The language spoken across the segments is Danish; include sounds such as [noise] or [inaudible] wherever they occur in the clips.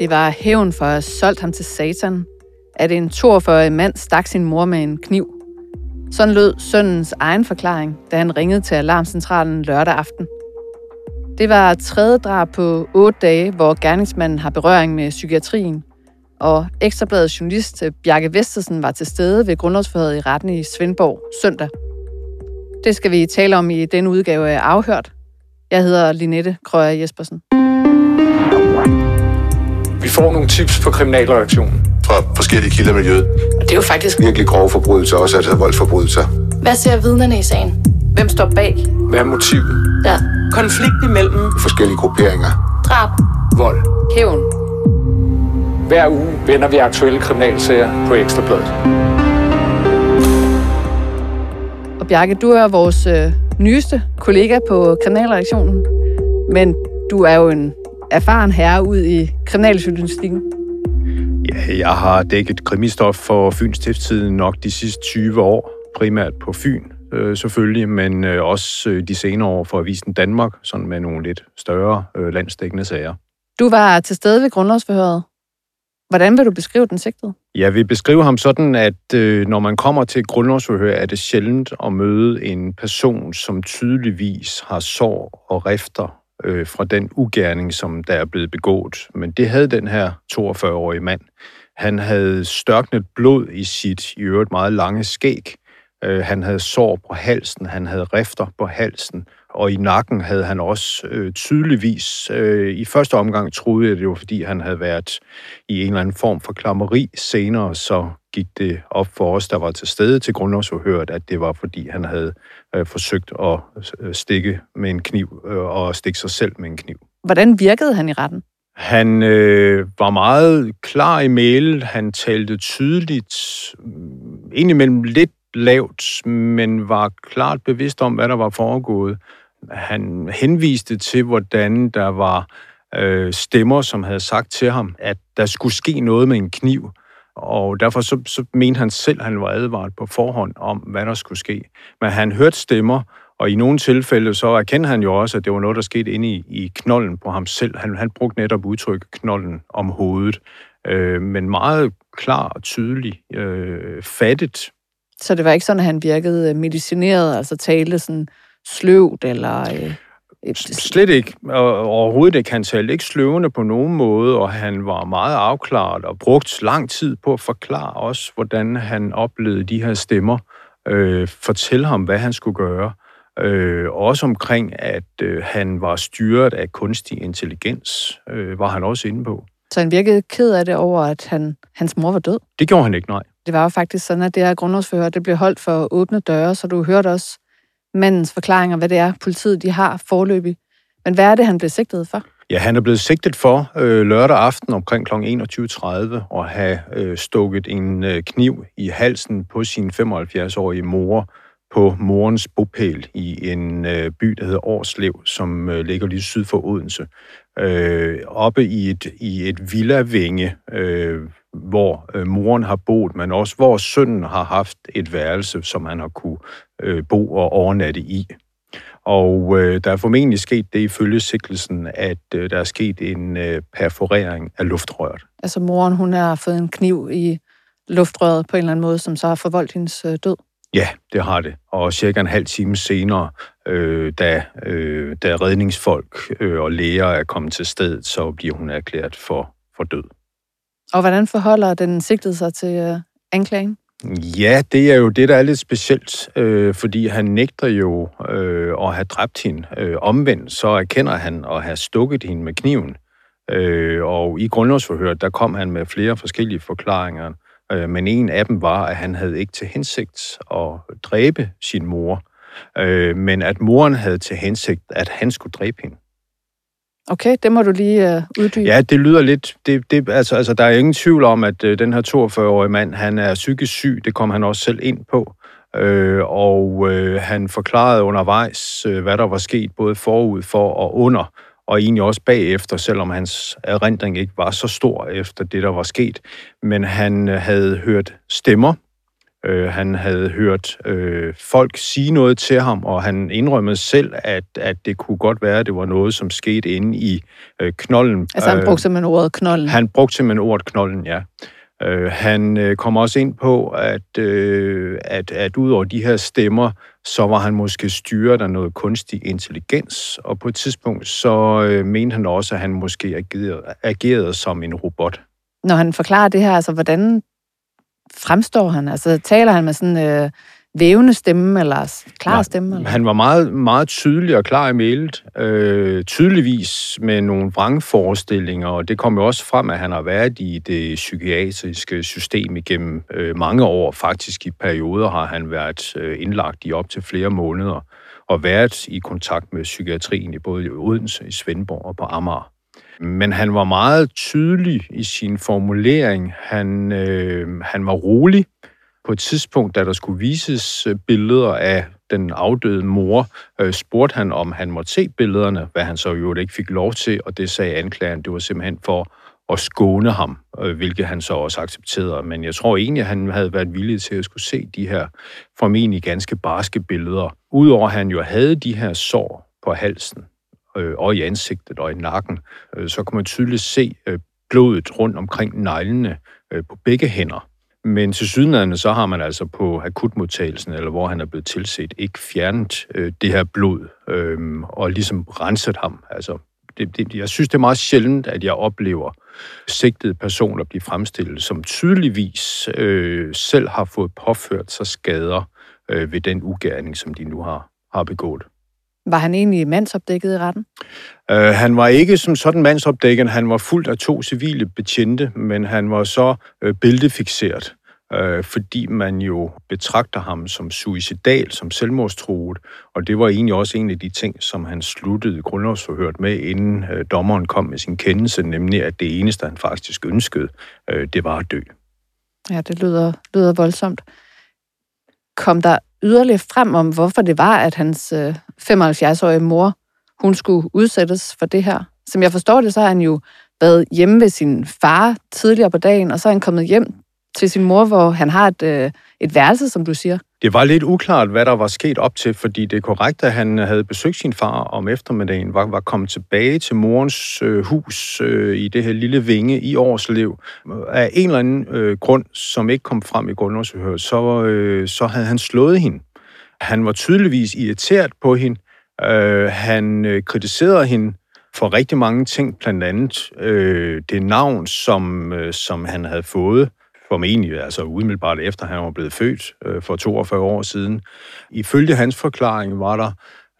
Det var hævn for at have solgt ham til satan, at en 42-årig mand stak sin mor med en kniv. Sådan lød sønnens egen forklaring, da han ringede til alarmcentralen lørdag aften. Det var tredje drab på otte dage, hvor gerningsmanden har berøring med psykiatrien, og Ekstrabladets journalist Bjarke Vestersen var til stede ved grundlovsforhøret i retten i Svendborg søndag. Det skal vi tale om i denne udgave af Afhørt. Jeg hedder Linette Krøyer Jespersen. Vi får nogle tips på kriminalreaktionen. Fra forskellige kilder i miljøet. Og det er jo faktisk Virkelig grove forbrydelser, også altså voldsforbrydelser. Hvad ser vidnerne i sagen? Hvem står bag? Hvad er motivet? Ja. Konflikt imellem Forskellige grupperinger. Drab. Vold. Hævn. Hver uge vender vi aktuelle kriminalsager på Ekstrabladet. Og Bjarke, du er vores øh, nyeste kollega på kriminalreaktionen, men du er jo en erfaren herre ud i kriminaljournalistikken. Ja, jeg har dækket krimistof for Fyns Stiftstiden nok de sidste 20 år, primært på Fyn øh, selvfølgelig, men øh, også øh, de senere år for Avisen Danmark, sådan med nogle lidt større øh, landsdækkende sager. Du var til stede ved grundlovsforhøret. Hvordan vil du beskrive den sigtede? Jeg vil beskrive ham sådan, at øh, når man kommer til et grundlovsforhør, er det sjældent at møde en person, som tydeligvis har sår og rifter øh, fra den ugerning, som der er blevet begået. Men det havde den her 42-årige mand. Han havde størknet blod i sit i øvrigt meget lange skæg. Øh, han havde sår på halsen, han havde rifter på halsen, og i nakken havde han også øh, tydeligvis, øh, i første omgang troede jeg, det var fordi han havde været i en eller anden form for klammeri. Senere så gik det op for os, der var til stede til grundlovsforhøret, at det var fordi han havde øh, forsøgt at øh, stikke med en kniv øh, og stikke sig selv med en kniv. Hvordan virkede han i retten? Han øh, var meget klar i mail. Han talte tydeligt, mm, indimellem lidt lavt, men var klart bevidst om, hvad der var foregået. Han henviste til, hvordan der var øh, stemmer, som havde sagt til ham, at der skulle ske noget med en kniv. Og derfor så, så mente han selv, at han var advaret på forhånd om, hvad der skulle ske. Men han hørte stemmer, og i nogle tilfælde så erkendte han jo også, at det var noget, der skete inde i, i knollen på ham selv. Han, han brugte netop udtryk knollen om hovedet, øh, men meget klar og tydelig, øh, fattet. Så det var ikke sådan, at han virkede øh, medicineret, altså talte sådan sløvt eller... Øh, et- Slet ikke. Overhovedet ikke. Han talte ikke sløvende på nogen måde, og han var meget afklaret og brugt lang tid på at forklare os, hvordan han oplevede de her stemmer. Øh, fortælle ham, hvad han skulle gøre. Øh, også omkring, at øh, han var styret af kunstig intelligens, øh, var han også inde på. Så han virkede ked af det over, at han, hans mor var død. Det gjorde han ikke, nej. Det var jo faktisk sådan, at det her grundlovsforhør, det blev holdt for åbne døre, så du hørte også mandens forklaringer, hvad det er, politiet de har forløbig. Men hvad er det, han blev sigtet for? Ja, han er blevet sigtet for øh, lørdag aften omkring kl. 21.30 at have øh, stukket en øh, kniv i halsen på sin 75-årige mor på morens bopæl i en øh, by, der hedder Årslev, som øh, ligger lige syd for Odense. Øh, oppe i et, i et villavinge, øh, hvor øh, moren har boet, men også hvor sønnen har haft et værelse, som han har kunne øh, bo og overnatte i. Og øh, der er formentlig sket det ifølge sikkelsen, at øh, der er sket en øh, perforering af luftrøret. Altså moren, hun har fået en kniv i luftrøret på en eller anden måde, som så har forvoldt hendes øh, død. Ja, det har det. Og cirka en halv time senere, øh, da, øh, da redningsfolk øh, og læger er kommet til stedet, så bliver hun erklæret for, for død. Og hvordan forholder den sigtede sig til øh, anklagen? Ja, det er jo det, der er lidt specielt, øh, fordi han nægter jo øh, at have dræbt hende. Øh, omvendt så erkender han at have stukket hende med kniven. Øh, og i grundlovsforhøret, der kom han med flere forskellige forklaringer, øh, men en af dem var, at han havde ikke til hensigt at dræbe sin mor, øh, men at moren havde til hensigt, at han skulle dræbe hende. Okay, det må du lige øh, uddybe. Ja, det lyder lidt... Det, det, altså, altså, der er ingen tvivl om, at øh, den her 42-årige mand, han er psykisk syg. Det kom han også selv ind på. Øh, og øh, han forklarede undervejs, øh, hvad der var sket, både forud for og under, og egentlig også bagefter, selvom hans erindring ikke var så stor efter det, der var sket. Men han øh, havde hørt stemmer, Øh, han havde hørt øh, folk sige noget til ham, og han indrømmede selv, at, at det kunne godt være, at det var noget, som skete inde i øh, knollen. Altså han brugte simpelthen ordet knollen? Han brugte simpelthen ordet knollen, ja. Øh, han øh, kommer også ind på, at, øh, at, at ud over de her stemmer, så var han måske styret af noget kunstig intelligens, og på et tidspunkt så øh, mente han også, at han måske agerede, agerede som en robot. Når han forklarer det her, altså hvordan fremstår han? Altså taler han med sådan øh, vævende stemme, eller klar Nej, stemme? Eller? Han var meget, meget tydelig og klar i mailet. Øh, tydeligvis med nogle vrangforestillinger, og det kom jo også frem, at han har været i det psykiatriske system igennem øh, mange år. Faktisk i perioder har han været øh, indlagt i op til flere måneder, og været i kontakt med psykiatrien i både i Odense, i Svendborg og på Amager. Men han var meget tydelig i sin formulering. Han, øh, han var rolig. På et tidspunkt, da der skulle vises øh, billeder af den afdøde mor, øh, spurgte han, om han måtte se billederne, hvad han så jo ikke fik lov til, og det sagde anklageren, det var simpelthen for at skåne ham, øh, hvilket han så også accepterede. Men jeg tror egentlig, at han havde været villig til at skulle se de her formentlig ganske barske billeder. Udover at han jo havde de her sår på halsen, øh, og i ansigtet og i nakken, øh, så kunne man tydeligt se øh, blodet rundt omkring neglene øh, på begge hænder. Men til sydlandene, så har man altså på akutmodtagelsen, eller hvor han er blevet tilset, ikke fjernet øh, det her blod øh, og ligesom renset ham. Altså, det, det, jeg synes, det er meget sjældent, at jeg oplever sigtede personer blive fremstillet, som tydeligvis øh, selv har fået påført sig skader øh, ved den ugerning, som de nu har, har begået. Var han egentlig mandsopdækket i retten? Uh, han var ikke som sådan mandsopdækket. Han var fuldt af to civile betjente, men han var så uh, billedfixeret, uh, fordi man jo betragter ham som suicidal, som selvmordstruet, og det var egentlig også en af de ting, som han sluttede grundlovsforhørt med, inden uh, dommeren kom med sin kendelse, nemlig at det eneste, han faktisk ønskede, uh, det var at dø. Ja, det lyder, lyder voldsomt. Kom der yderligere frem om, hvorfor det var, at hans øh, 75-årige mor, hun skulle udsættes for det her. Som jeg forstår det, så har han jo været hjemme ved sin far tidligere på dagen, og så er han kommet hjem til sin mor, hvor han har et, øh, et værelse, som du siger. Det var lidt uklart, hvad der var sket op til, fordi det er korrekt, at han havde besøgt sin far om eftermiddagen, var, var kommet tilbage til morens øh, hus øh, i det her lille vinge i Årslev. Af en eller anden øh, grund, som ikke kom frem i grundlovsforhøret, så, øh, så havde han slået hende. Han var tydeligvis irriteret på hende. Øh, han øh, kritiserede hende for rigtig mange ting, blandt andet øh, det navn, som, øh, som han havde fået formentlig altså umiddelbart efter han var blevet født øh, for 42 år siden. Ifølge hans forklaring var der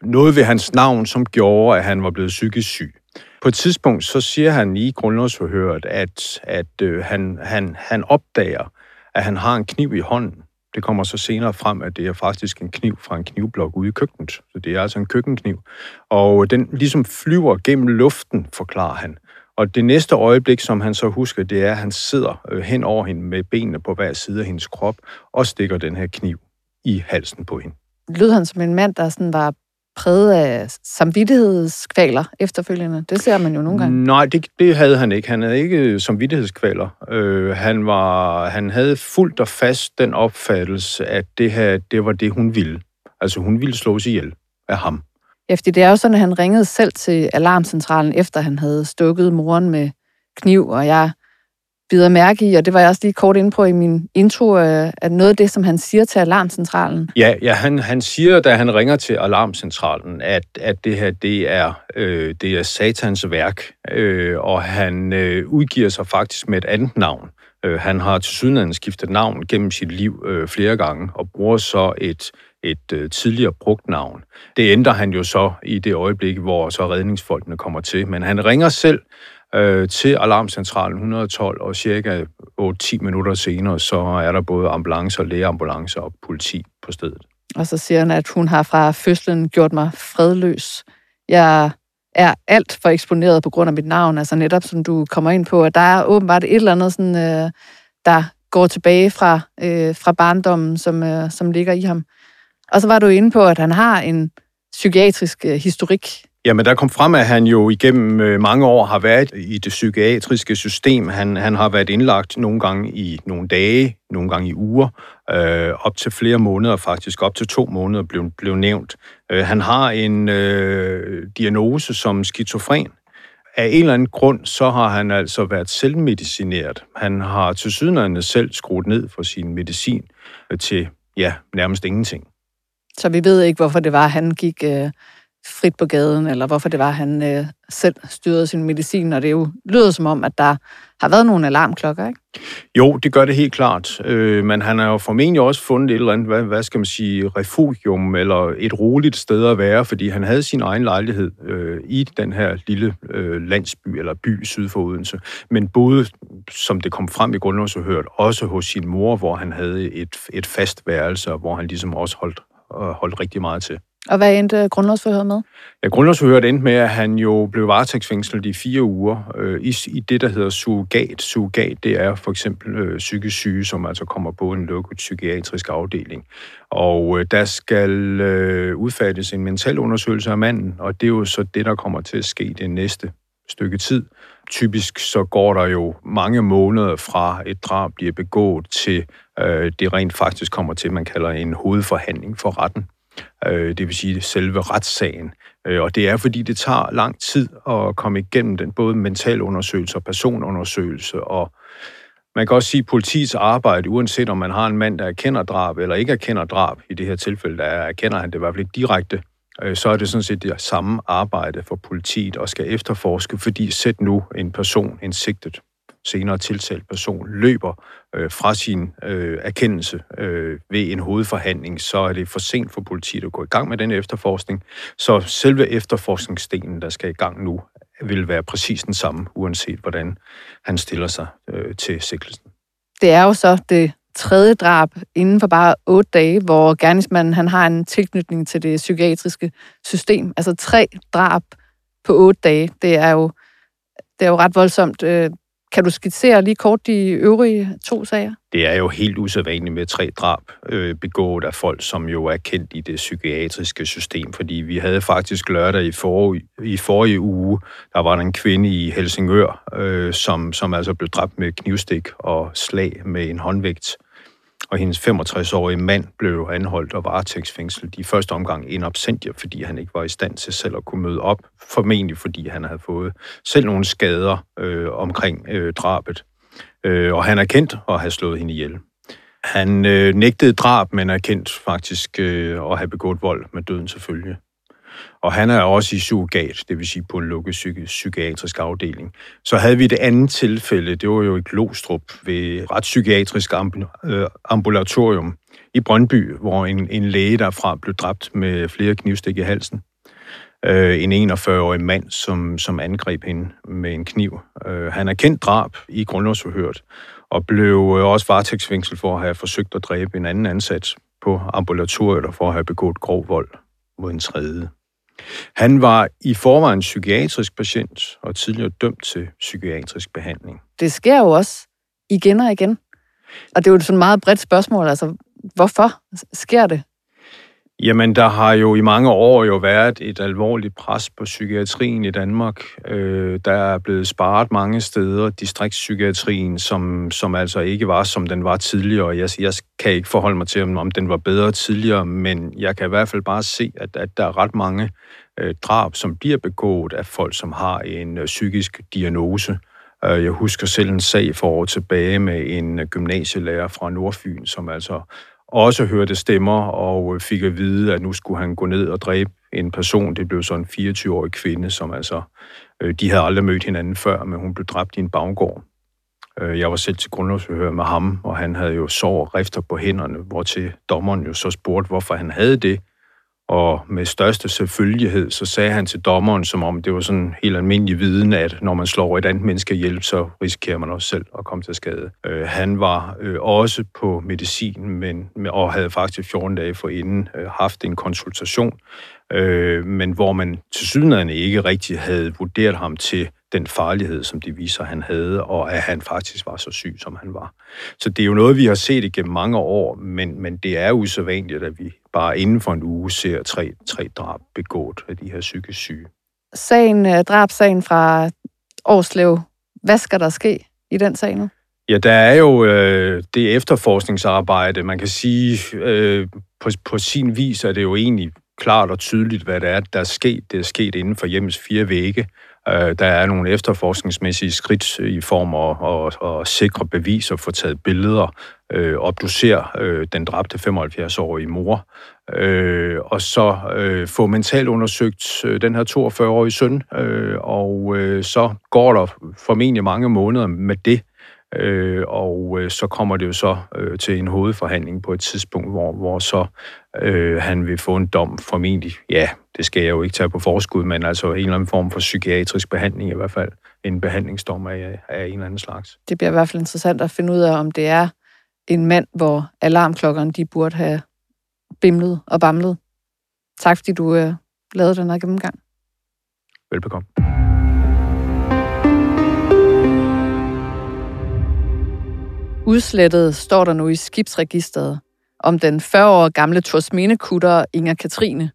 noget ved hans navn, som gjorde, at han var blevet psykisk syg. På et tidspunkt så siger han i grundlovsforhøret, at, at øh, han, han, han opdager, at han har en kniv i hånden. Det kommer så senere frem, at det er faktisk en kniv fra en knivblok ude i køkkenet. Så det er altså en køkkenkniv. Og den ligesom flyver gennem luften, forklarer han. Og det næste øjeblik, som han så husker, det er, at han sidder øh, hen over hende med benene på hver side af hendes krop og stikker den her kniv i halsen på hende. Lød han som en mand, der sådan var præget af samvittighedskvaler efterfølgende? Det ser man jo nogle gange. Nej, det, det havde han ikke. Han havde ikke samvittighedskvaler. Øh, han, var, han havde fuldt og fast den opfattelse, at det her, det var det, hun ville. Altså, hun ville slås ihjel af ham. Ja, fordi det er jo sådan, at han ringede selv til alarmcentralen, efter han havde stukket moren med kniv, og jeg bider mærke i, og det var jeg også lige kort inde på i min intro, øh, at noget af det, som han siger til alarmcentralen. Ja, ja han, han siger, da han ringer til alarmcentralen, at, at det her, det er, øh, det er satans værk, øh, og han øh, udgiver sig faktisk med et andet navn. Øh, han har til sydenlandet skiftet navn gennem sit liv øh, flere gange, og bruger så et et øh, tidligere brugt navn. Det ændrer han jo så i det øjeblik, hvor så redningsfolkene kommer til. Men han ringer selv øh, til alarmcentralen 112, og cirka 8-10 minutter senere, så er der både ambulancer, lægeambulancer og politi på stedet. Og så siger han, at hun har fra fødslen gjort mig fredløs. Jeg er alt for eksponeret på grund af mit navn, altså netop som du kommer ind på, at der er åbenbart et eller andet, sådan, øh, der går tilbage fra, øh, fra barndommen, som, øh, som ligger i ham. Og så var du inde på, at han har en psykiatrisk øh, historik. Jamen, der kom frem, at han jo igennem øh, mange år har været i det psykiatriske system. Han, han har været indlagt nogle gange i nogle dage, nogle gange i uger, øh, op til flere måneder, faktisk op til to måneder blev, blev nævnt. Øh, han har en øh, diagnose som skizofren. Af en eller anden grund, så har han altså været selvmedicineret. Han har til sydenlande selv skruet ned for sin medicin øh, til, ja, nærmest ingenting. Så vi ved ikke, hvorfor det var, at han gik øh, frit på gaden, eller hvorfor det var, at han øh, selv styrede sin medicin, og det jo lyder som om, at der har været nogle alarmklokker, ikke? Jo, det gør det helt klart. Øh, men han har jo formentlig også fundet et eller andet, hvad, hvad skal man sige, refugium, eller et roligt sted at være, fordi han havde sin egen lejlighed øh, i den her lille øh, landsby, eller by syd for Odense. Men både, som det kom frem i grundlovsforhørt, også hos sin mor, hvor han havde et, et fast værelse, hvor han ligesom også holdt, øh, holdt rigtig meget til. Og hvad endte grundlovsforhøret med? Ja, grundlovsforhøret endte med, at han jo blev varetægtsfængslet i fire uger øh, i, i det, der hedder surrogat. Surrogat, det er for eksempel øh, psykisk syge, som altså kommer på en lukket psykiatrisk afdeling. Og øh, der skal øh, udfærdiges en mental undersøgelse af manden, og det er jo så det, der kommer til at ske det næste stykke tid. Typisk så går der jo mange måneder fra et drab bliver begået til øh, det rent faktisk kommer til, man kalder en hovedforhandling for retten øh, det vil sige selve retssagen. Øh, og det er, fordi det tager lang tid at komme igennem den, både mentalundersøgelse og personundersøgelse, og man kan også sige, at politiets arbejde, uanset om man har en mand, der erkender drab eller ikke erkender drab, i det her tilfælde, der erkender han det i hvert fald ikke direkte, Øh, så er det sådan set det samme arbejde for politiet og skal efterforske, fordi sæt nu en person, en sigtet, senere tiltalt person løber øh, fra sin øh, erkendelse øh, ved en hovedforhandling, så er det for sent for politiet at gå i gang med den efterforskning. Så selve efterforskningsdelen, der skal i gang nu, vil være præcis den samme, uanset hvordan han stiller sig øh, til sigtelsen. Det er jo så det tredje drab inden for bare otte dage, hvor gerningsmanden han har en tilknytning til det psykiatriske system. Altså tre drab på otte dage, det er jo, det er jo ret voldsomt. Øh, kan du skitsere lige kort de øvrige to sager? Det er jo helt usædvanligt med tre drab øh, begået af folk, som jo er kendt i det psykiatriske system, fordi vi havde faktisk lørdag i, for, i forrige uge, der var der en kvinde i Helsingør, øh, som, som altså blev dræbt med knivstik og slag med en håndvægt og hendes 65-årige mand blev anholdt og varetægtsfængslet i første omgang en absentia, fordi han ikke var i stand til selv at kunne møde op, formentlig fordi han havde fået selv nogle skader øh, omkring øh, drabet. Øh, og han er kendt og har slået hende ihjel. Han øh, nægtede drab, men er kendt faktisk øh, at have begået vold med døden selvfølgelig. Og han er også i surrogat, det vil sige på en lukket psyki- psykiatrisk afdeling. Så havde vi det andet tilfælde, det var jo i Glostrup ved retspsykiatrisk øh, ambulatorium i Brøndby, hvor en, en læge derfra blev dræbt med flere knivstik i halsen. Øh, en 41-årig mand, som, som angreb hende med en kniv. Øh, han er kendt drab i grundlovsforhørt, og blev øh, også varetægtsfængsel for at have forsøgt at dræbe en anden ansat på ambulatoriet og for at have begået grov vold mod en tredje. Han var i forvejen psykiatrisk patient og tidligere dømt til psykiatrisk behandling. Det sker jo også igen og igen. Og det er jo sådan et meget bredt spørgsmål. Altså, hvorfor sker det? Jamen, der har jo i mange år jo været et alvorligt pres på psykiatrien i Danmark. Øh, der er blevet sparet mange steder, distriktspsykiatrien, som, som altså ikke var, som den var tidligere. Jeg, jeg kan ikke forholde mig til, om den var bedre tidligere, men jeg kan i hvert fald bare se, at, at der er ret mange øh, drab, som bliver begået af folk, som har en øh, psykisk diagnose. Øh, jeg husker selv en sag for år tilbage med en øh, gymnasielærer fra Nordfyn, som altså også hørte stemmer og øh, fik at vide, at nu skulle han gå ned og dræbe en person. Det blev så en 24-årig kvinde, som altså, øh, de havde aldrig mødt hinanden før, men hun blev dræbt i en baggård. Øh, jeg var selv til grundlovsforhør med ham, og han havde jo sår og rifter på hænderne, hvor til dommeren jo så spurgte, hvorfor han havde det. Og med største selvfølgelighed, så sagde han til dommeren, som om det var sådan helt almindelig viden, at når man slår et andet menneske ihjel, så risikerer man også selv at komme til skade. Øh, han var øh, også på medicin, men, og havde faktisk 14 dage forinden øh, haft en konsultation, øh, men hvor man til sydenheden ikke rigtig havde vurderet ham til den farlighed, som de viser, han havde, og at han faktisk var så syg, som han var. Så det er jo noget, vi har set igennem mange år, men, men det er usædvanligt, at vi bare inden for en uge ser tre, tre drab begået af de her psykisk syge. sagen, øh, drabsagen fra Årslev. Hvad skal der ske i den sag nu? Ja, der er jo øh, det efterforskningsarbejde. Man kan sige, øh, på, på sin vis er det jo egentlig klart og tydeligt, hvad det er, der er sket. Det er sket inden for hjemmets fire vægge. Øh, der er nogle efterforskningsmæssige skridt i form af at, at sikre beviser, få taget billeder, øh, obducere øh, den dræbte 75-årige mor, øh, og så øh, få mentalt undersøgt øh, den her 42-årige søn, øh, og øh, så går der formentlig mange måneder med det, Øh, og øh, så kommer det jo så øh, til en hovedforhandling på et tidspunkt, hvor, hvor så øh, han vil få en dom formentlig, ja, det skal jeg jo ikke tage på forskud, men altså en eller anden form for psykiatrisk behandling i hvert fald. En behandlingsdom af, af en eller anden slags. Det bliver i hvert fald interessant at finde ud af, om det er en mand, hvor alarmklokkerne de burde have bimlet og bamlet. Tak fordi du øh, lavede den her gennemgang. Velbekomme. Udslettet står der nu i skibsregisteret om den 40 år gamle Torsmine-kutter Inger Katrine.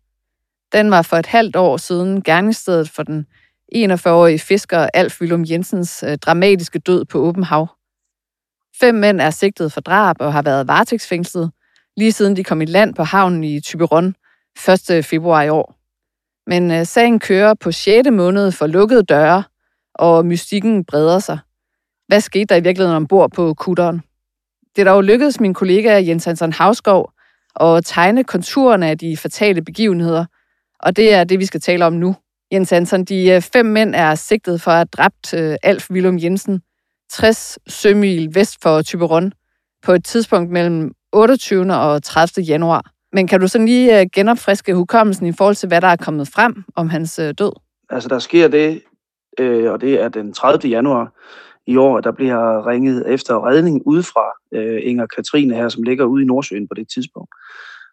Den var for et halvt år siden gerningsstedet for den 41-årige fisker Alf Willum Jensens øh, dramatiske død på åben hav. Fem mænd er sigtet for drab og har været varetægtsfængslet, lige siden de kom i land på havnen i Tyberon 1. februar i år. Men øh, sagen kører på 6. måned for lukkede døre, og mystikken breder sig. Hvad skete der i virkeligheden ombord på kutteren? Det er dog lykkedes min kollega Jens Hansen Havskov at tegne konturerne af de fatale begivenheder, og det er det, vi skal tale om nu. Jens Hansen, de øh, fem mænd er sigtet for at have dræbt øh, Alf Willum Jensen 60 sømil vest for Typeron på et tidspunkt mellem 28. og 30. januar. Men kan du så lige øh, genopfriske hukommelsen i forhold til, hvad der er kommet frem om hans død? Altså, der sker det, øh, og det er den 30. januar, i år, der bliver ringet efter redning udefra øh, Inger Katrine her, som ligger ude i Nordsøen på det tidspunkt.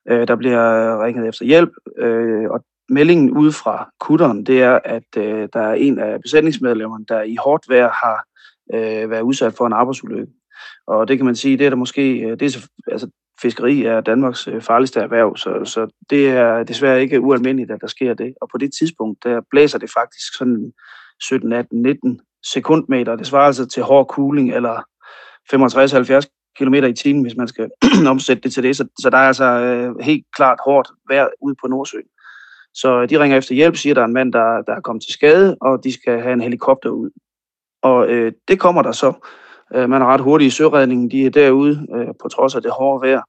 Øh, der bliver ringet efter hjælp, øh, og meldingen ude fra kutteren, det er, at øh, der er en af besætningsmedlemmerne, der i hårdt vejr har øh, været udsat for en arbejdsulykke. Og det kan man sige, det er der måske, øh, det er, altså, fiskeri er Danmarks øh, farligste erhverv, så, så det er desværre ikke ualmindeligt, at der sker det. Og på det tidspunkt, der blæser det faktisk sådan 17, 18, 19 sekundmeter. Det svarer altså til hård cooling eller 65-70 km i timen, hvis man skal [clears throat] omsætte det til det. Så, så der er altså øh, helt klart hårdt vejr ude på Nordsøen. Så øh, de ringer efter hjælp, siger, at der er en mand, der, der er kommet til skade, og de skal have en helikopter ud. Og øh, det kommer der så. Øh, man er ret hurtig i søredningen. De er derude, øh, på trods af det hårde vejr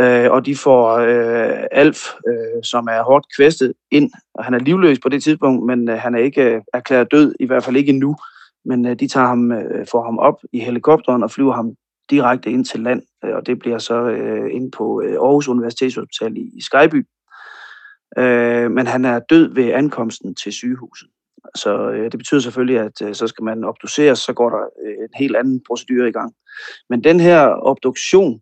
øh, og de får øh, Alf, øh, som er hårdt kvæstet, ind. Og han er livløs på det tidspunkt, men øh, han er ikke øh, erklæret død, i hvert fald ikke endnu. Men øh, de tager ham, øh, får ham op i helikopteren og flyver ham direkte ind til land, øh, og det bliver så øh, ind på øh, Aarhus Universitetshospital i, i Skyby. Øh, men han er død ved ankomsten til sygehuset. Så øh, det betyder selvfølgelig, at øh, så skal man obduceres, så går der øh, en helt anden procedure i gang. Men den her obduktion,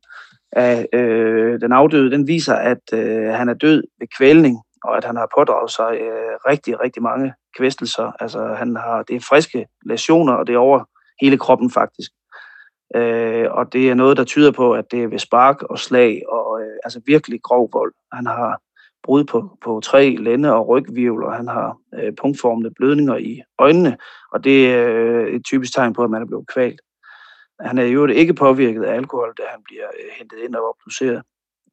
af øh, den afdøde, den viser, at øh, han er død ved kvælning, og at han har pådraget sig øh, rigtig, rigtig mange kvæstelser. Altså, han har, det er friske lesioner, og det er over hele kroppen faktisk. Øh, og det er noget, der tyder på, at det er ved spark og slag, og øh, altså virkelig grov vold. Han har brud på, på tre lænde og rygvirvel, og han har øh, punktformede blødninger i øjnene, og det er øh, et typisk tegn på, at man er blevet kvalt. Han er jo ikke påvirket af alkohol, da han bliver øh, hentet ind og obduceret.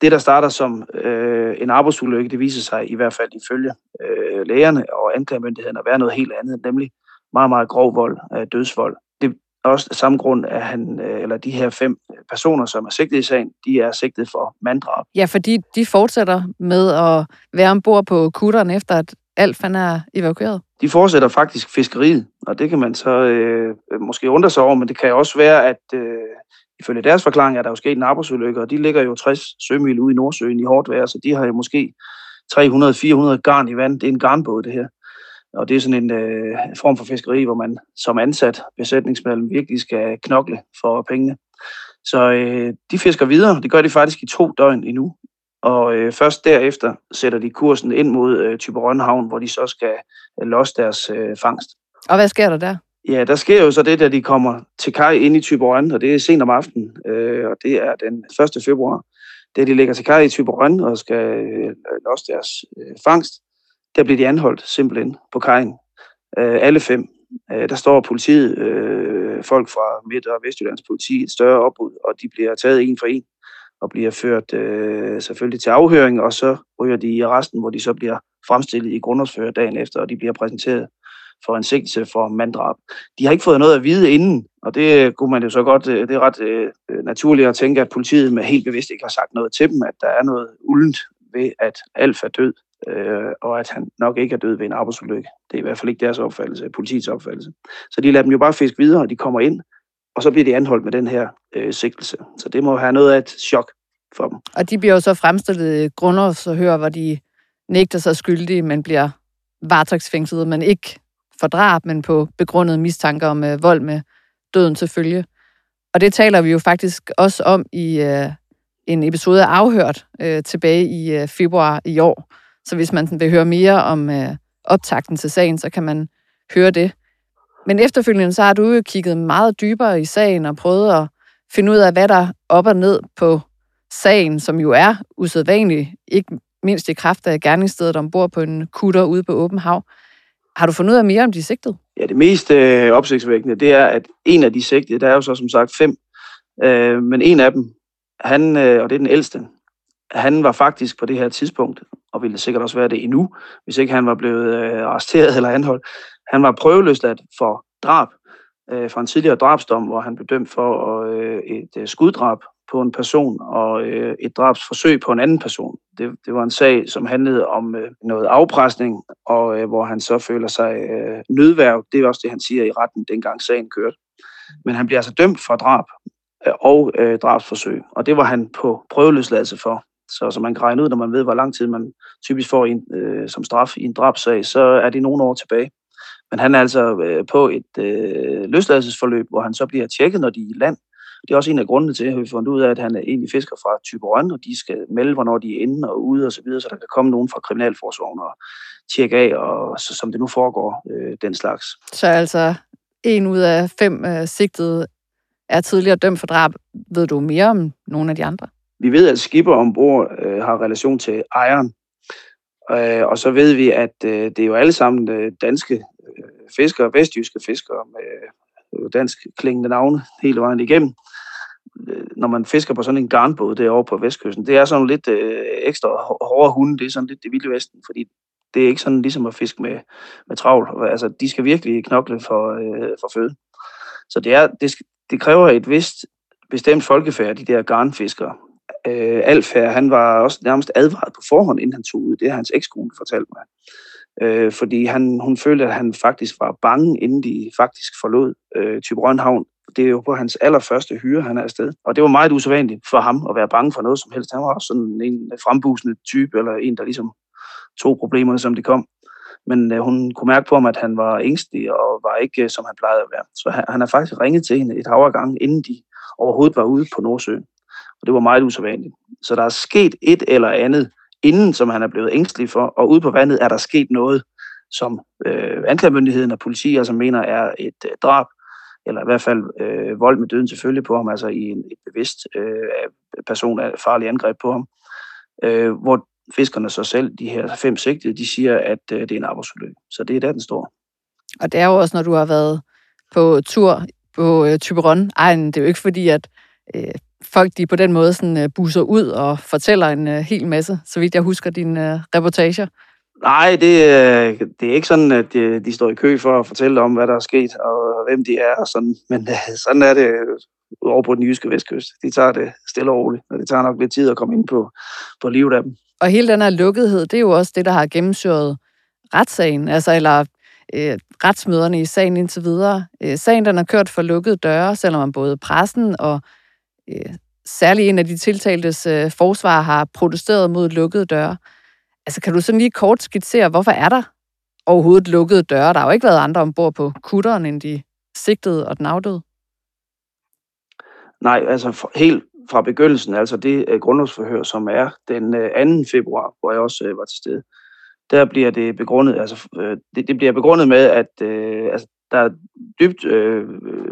Det, der starter som øh, en arbejdsulykke, det viser sig i hvert fald ifølge øh, lægerne og anklagemyndigheden at være noget helt andet, nemlig meget, meget grov vold, øh, dødsvold. Det er også af samme grund, at han, øh, eller de her fem personer, som er sigtet i sagen, de er sigtet for manddrab. Ja, fordi de fortsætter med at være ombord på kutteren, efter at Alf han er evakueret? De fortsætter faktisk fiskeriet, og det kan man så øh, måske undre sig over, men det kan også være, at øh, ifølge deres forklaring er der jo sket en arbejdsulykke, og de ligger jo 60 sømil ude i Nordsøen i hårdt vejr, så de har jo måske 300-400 garn i vand. Det er en garnbåd, det her. Og det er sådan en øh, form for fiskeri, hvor man som ansat besætningsmedlem virkelig skal knokle for pengene. Så øh, de fisker videre. Det gør de faktisk i to døgn endnu og øh, først derefter sætter de kursen ind mod øh, Tyberon Havn, hvor de så skal øh, losse deres øh, fangst. Og hvad sker der der? Ja, der sker jo så det, at de kommer til kaj ind i Tyberon, og det er sent om aftenen, øh, og det er den 1. februar. Det de ligger til kaj i Tyberon og skal øh, losse deres øh, fangst, der blev de anholdt simpelthen på kajen. Øh, alle fem. Øh, der står politiet, øh, folk fra Midt- og Vestjyllands politi, et større opbud, og de bliver taget en for en og bliver ført øh, selvfølgelig til afhøring, og så ryger de i resten, hvor de så bliver fremstillet i grundlovsfører dagen efter, og de bliver præsenteret for en sigtelse for manddrab. De har ikke fået noget at vide inden, og det øh, kunne man jo så godt, øh, det er ret øh, naturligt at tænke, at politiet med helt bevidst ikke har sagt noget til dem, at der er noget uldent ved, at Alf er død, øh, og at han nok ikke er død ved en arbejdsulykke. Det er i hvert fald ikke deres opfattelse, politiets opfattelse. Så de lader dem jo bare fiske videre, og de kommer ind, og så bliver de anholdt med den her øh, sigtelse. Så det må have noget af et chok for dem. Og de bliver jo så fremstillet i grundlovsforhør, hvor de nægter sig skyldige, men bliver varetægtsfængslet, men ikke for drab, men på begrundet mistanke om øh, vold med døden til følge. Og det taler vi jo faktisk også om i øh, en episode af Afhørt øh, tilbage i øh, februar i år. Så hvis man vil høre mere om øh, optakten til sagen, så kan man høre det. Men efterfølgende så har du jo kigget meget dybere i sagen og prøvet at finde ud af, hvad der er op og ned på sagen, som jo er usædvanlig, ikke mindst i kraft af gerningsstedet ombord på en kutter ude på åben hav. Har du fundet ud af mere om de sigtede? Ja, det mest øh, opsigtsvækkende, det er, at en af de sigtede, der er jo så som sagt fem, øh, men en af dem, han, øh, og det er den ældste, han var faktisk på det her tidspunkt, og ville sikkert også være det endnu, hvis ikke han var blevet øh, arresteret eller anholdt, han var prøveløsladt for drab, øh, for en tidligere drabsdom, hvor han blev dømt for øh, et øh, skuddrab på en person og øh, et drabsforsøg på en anden person. Det, det var en sag, som handlede om øh, noget afpresning, og øh, hvor han så føler sig øh, nødværv. Det er også det, han siger i retten, dengang sagen kørte. Men han bliver altså dømt for drab øh, og øh, drabsforsøg, og det var han på prøveløsladelse for. Så, så man kan regne ud, når man ved, hvor lang tid man typisk får en, øh, som straf i en drabsag, så er det nogle år tilbage. Men han er altså øh, på et øh, løsladelsesforløb, hvor han så bliver tjekket, når de er i land. Det er også en af grundene til, at vi fundet ud af, at han er egentlig fisker fra Typerøn, og de skal melde, hvornår de er inde og ude og så videre, så der kan komme nogen fra Kriminalforsorgen og tjekke af, og så, som det nu foregår, øh, den slags. Så altså en ud af fem øh, sigtede er tidligere dømt for drab. Ved du mere om nogle af de andre? Vi ved, at skipper ombord øh, har relation til ejeren, øh, og så ved vi, at øh, det er jo alle sammen øh, danske Øh, fiskere, vestjyske fiskere med øh, dansk klingende navne hele vejen igennem. Øh, når man fisker på sådan en garnbåd derovre på vestkysten, det er sådan lidt øh, ekstra hårde hunde, det er sådan lidt det vilde vesten, fordi det er ikke sådan ligesom at fiske med, med travl. Altså, de skal virkelig knokle for, øh, for føde. Så det, er, det, det kræver et vist bestemt folkefærd, de der garnfiskere. Øh, Alf her, han var også nærmest advaret på forhånd, inden han tog ud. Det har hans ekskone fortalt mig. Øh, fordi han, hun følte, at han faktisk var bange, inden de faktisk forlod øh, Tyberønhavn. Det er jo på hans allerførste hyre, han er afsted. Og det var meget usædvanligt for ham at være bange for noget som helst. Han var også sådan en frembusende type, eller en, der ligesom tog problemerne, som de kom. Men øh, hun kunne mærke på ham, at han var ængstelig og var ikke, øh, som han plejede at være. Så han, han har faktisk ringet til hende et hav gange, inden de overhovedet var ude på Nordsøen. Og det var meget usædvanligt. Så der er sket et eller andet, inden som han er blevet ængstelig for, og ude på vandet er der sket noget, som øh, anklagemyndigheden og politi altså mener er et øh, drab, eller i hvert fald øh, vold med døden selvfølgelig på ham, altså i en et bevidst øh, person af farlig angreb på ham, øh, hvor fiskerne så selv, de her fem sigtede, de siger, at øh, det er en arbejdsulykke. Så det er der, den står. Og det er jo også, når du har været på tur på øh, Typeron. Ej, det er jo ikke fordi, at øh, folk de på den måde sådan, uh, buser ud og fortæller en uh, hel masse, så vidt jeg husker dine uh, reportager. Nej, det, uh, det er ikke sådan, at de, de står i kø for at fortælle om, hvad der er sket, og hvem de er, og sådan. men uh, sådan er det over på den jyske vestkyst. De tager det stille og roligt, og det tager nok lidt tid at komme ind på, på livet af dem. Og hele den her lukkethed, det er jo også det, der har gennemsyret retssagen, altså eller øh, retsmøderne i sagen indtil videre. Øh, sagen den har kørt for lukkede døre, selvom man både pressen og øh, særlig en af de tiltaltes øh, forsvar har protesteret mod lukkede døre. Altså, kan du sådan lige kort skitsere, hvorfor er der overhovedet lukkede døre? Der har jo ikke været andre ombord på kutteren, end de sigtede og den afdøde. Nej, altså for, helt fra begyndelsen, altså det øh, grundlovsforhør, som er den øh, 2. februar, hvor jeg også øh, var til stede, der bliver det begrundet, altså øh, det, det bliver begrundet med, at øh, altså, der er dybt, øh, øh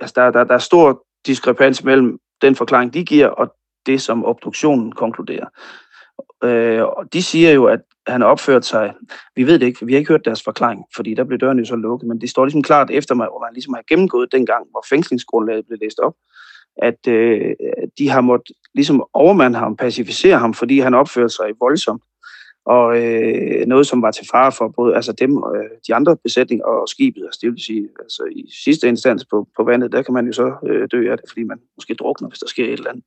altså der, der, der er stor diskrepans mellem den forklaring, de giver, og det, som obduktionen konkluderer. Øh, og de siger jo, at han har opført sig, vi ved det ikke, for vi har ikke hørt deres forklaring, fordi der blev døren jo så lukket, men det står ligesom klart efter mig, hvor man ligesom har gennemgået den gang, hvor fængslingsgrundlaget blev læst op, at øh, de har måttet ligesom overmande ham, pacificere ham, fordi han opførte sig voldsomt. Og øh, noget, som var til fare for både altså dem og øh, de andre besætninger og skibet. Altså, det vil sige, altså, i sidste instans på, på vandet, der kan man jo så øh, dø af det, fordi man måske drukner, hvis der sker et eller andet.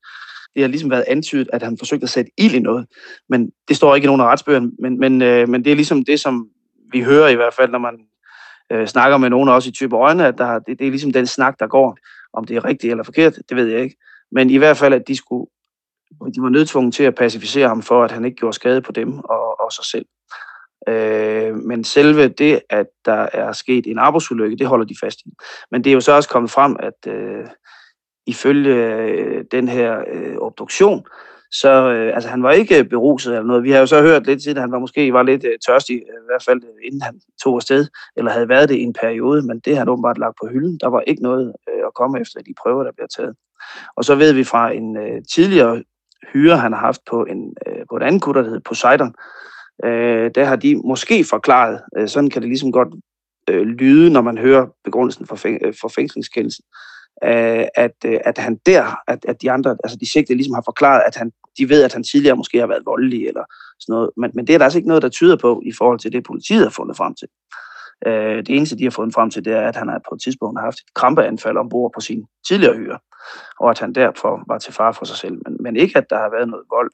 Det har ligesom været antydet, at han forsøgte at sætte ild i noget. Men det står ikke i nogen af retsbøgerne. Men, men, øh, men det er ligesom det, som vi hører i hvert fald, når man øh, snakker med nogen også i type øjne, at der, det, det er ligesom den snak, der går. Om det er rigtigt eller forkert, det ved jeg ikke. Men i hvert fald, at de skulle de var nødtvunget til at pacificere ham for, at han ikke gjorde skade på dem og, og sig selv. Øh, men selve det, at der er sket en arbejdsulykke, det holder de fast i. Men det er jo så også kommet frem, at øh, ifølge øh, den her øh, obduktion, så øh, altså, han var ikke beruset eller noget. Vi har jo så hørt lidt siden, at han var måske var lidt øh, tørstig, øh, i hvert fald øh, inden han tog afsted, eller havde været det i en periode, men det har han åbenbart lagt på hylden. Der var ikke noget øh, at komme efter de prøver, der bliver taget. Og så ved vi fra en øh, tidligere hyre, han har haft på, en, øh, på et andet kutter, der hedder Poseidon, øh, der har de måske forklaret, øh, sådan kan det ligesom godt øh, lyde, når man hører begrundelsen for, fæng, øh, for fængslingskendelsen, øh, at, øh, at han der, at, at de andre, altså de sigtede ligesom har forklaret, at han, de ved, at han tidligere måske har været voldelig eller sådan noget, men, men det er der altså ikke noget, der tyder på i forhold til det, politiet har fundet frem til. Øh, det eneste, de har fundet frem til, det er, at han har på et tidspunkt har haft et krampeanfald ombord på sin tidligere hyre, og at han derfor var til far for sig selv, men, men ikke, at der har været noget vold.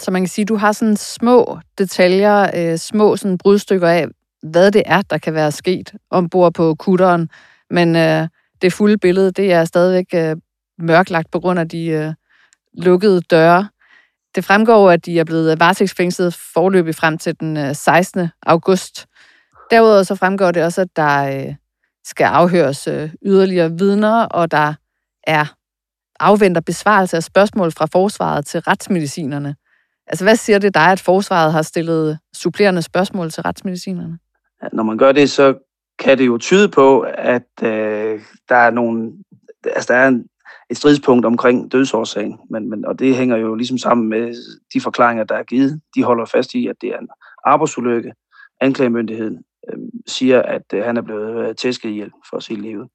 Så man kan sige, at du har sådan små detaljer, øh, små sådan brudstykker af, hvad det er, der kan være sket ombord på kutteren, men øh, det fulde billede, det er stadigvæk øh, mørklagt på grund af de øh, lukkede døre. Det fremgår, at de er blevet varetægtsfængslet forløbig frem til den øh, 16. august. Derudover så fremgår det også, at der øh, skal afhøres øh, yderligere vidner, og der er afventer besvarelse af spørgsmål fra forsvaret til retsmedicinerne. Altså, hvad siger det dig, at forsvaret har stillet supplerende spørgsmål til retsmedicinerne? Når man gør det, så kan det jo tyde på, at øh, der er nogle, altså der er en, et stridspunkt omkring dødsårsagen, men, men, og det hænger jo ligesom sammen med de forklaringer, der er givet. De holder fast i, at det er en arbejdsulykke. Anklagemyndigheden øh, siger, at øh, han er blevet øh, tæsket ihjel for sit liv.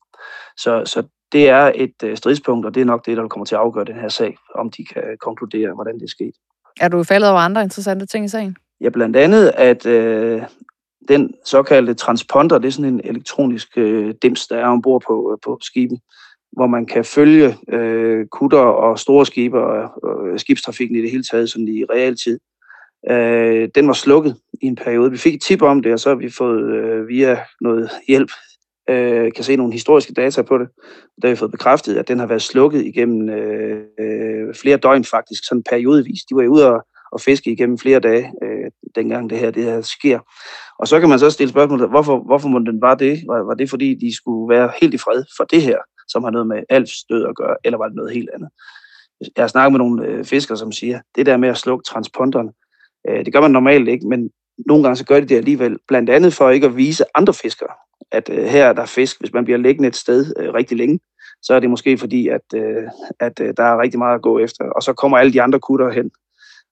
Så, så det er et øh, stridspunkt, og det er nok det, der kommer til at afgøre den her sag, om de kan konkludere, hvordan det er sket. Er du faldet over andre interessante ting i sagen? Ja, blandt andet, at øh, den såkaldte transponder, det er sådan en elektronisk øh, dims, der er ombord på, øh, på skibet, hvor man kan følge øh, kutter og store skibe og, og skibstrafikken i det hele taget sådan i realtid. Øh, den var slukket i en periode. Vi fik et tip om det, og så har vi fået øh, via noget hjælp øh, kan se nogle historiske data på det. Der har vi fået bekræftet, at den har været slukket igennem øh, øh, flere døgn faktisk, sådan periodevis. De var jo ude og, og fiske igennem flere dage, øh, dengang det her, det her sker. Og så kan man så stille spørgsmålet, hvorfor, hvorfor må den bare det? Var, var det fordi, de skulle være helt i fred for det her, som har noget med Alfs død at gøre, eller var det noget helt andet? Jeg har snakket med nogle øh, fiskere, som siger, det der med at slukke transponderen, øh, det gør man normalt ikke, men nogle gange så gør de det alligevel, blandt andet for ikke at vise andre fiskere, at øh, her er der fisk. Hvis man bliver liggende et sted øh, rigtig længe, så er det måske fordi, at, øh, at øh, der er rigtig meget at gå efter. Og så kommer alle de andre kutter hen,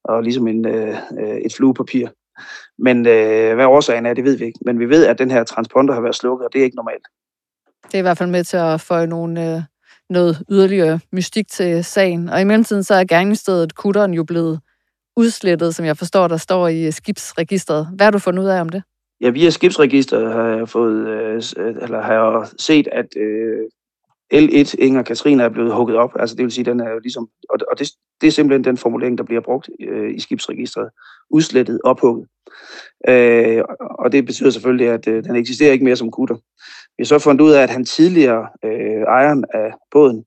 og ligesom en, øh, øh, et fluepapir. Men øh, hvad årsagen er, det ved vi ikke. Men vi ved, at den her transponder har været slukket, og det er ikke normalt. Det er i hvert fald med til at få nogle, øh, noget yderligere mystik til sagen. Og i mellemtiden så er gerningsstedet kutteren jo blevet udslettet, som jeg forstår, der står i skibsregistret. Hvad har du fundet ud af om det? Ja, via skibsregistret har jeg fået, øh, eller har jeg set, at øh, L1 Inger Katrine er blevet hugget op. Altså det vil sige, den er jo ligesom, og, og det, det er simpelthen den formulering, der bliver brugt øh, i skibsregistret. Udslettet, ophugget. Øh, og det betyder selvfølgelig, at øh, den eksisterer ikke mere som kutter. Vi har så fundet ud af, at han tidligere, øh, ejeren af båden,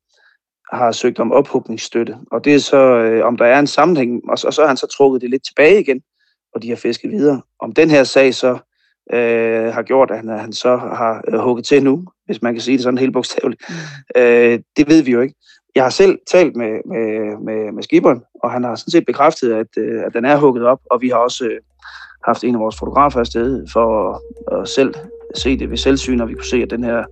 har søgt om ophugningsstøtte. Og det er så, øh, om der er en sammenhæng, og så, og så har han så trukket det lidt tilbage igen, og de har fisket videre. Om den her sag så øh, har gjort, at han, han så har øh, hugget til nu, hvis man kan sige det sådan helt bogstaveligt. Mm. Øh, det ved vi jo ikke. Jeg har selv talt med, med, med, med skiberen, og han har sådan set bekræftet, at, øh, at den er hugget op, og vi har også øh, haft en af vores fotografer afsted for at, at selv se det ved selvsyn, og vi kunne se, at den her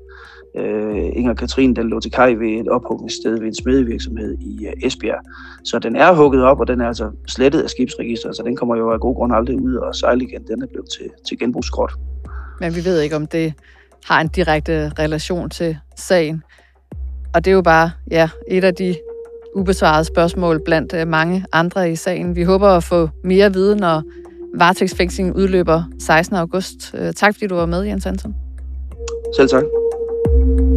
øh, Inger Katrin, den lå til kaj ved et ophugningssted ved en smedevirksomhed i øh, Esbjerg. Så den er hugget op, og den er altså slettet af skibsregisteret, så den kommer jo af god grund aldrig ud og sejle igen. Den er blevet til, til genbrugsskrot. Men vi ved ikke, om det har en direkte relation til sagen. Og det er jo bare ja, et af de ubesvarede spørgsmål blandt øh, mange andre i sagen. Vi håber at få mere viden, når varetægtsfængslingen udløber 16. august. Øh, tak fordi du var med, Jens Hansen. Selv tak. thank you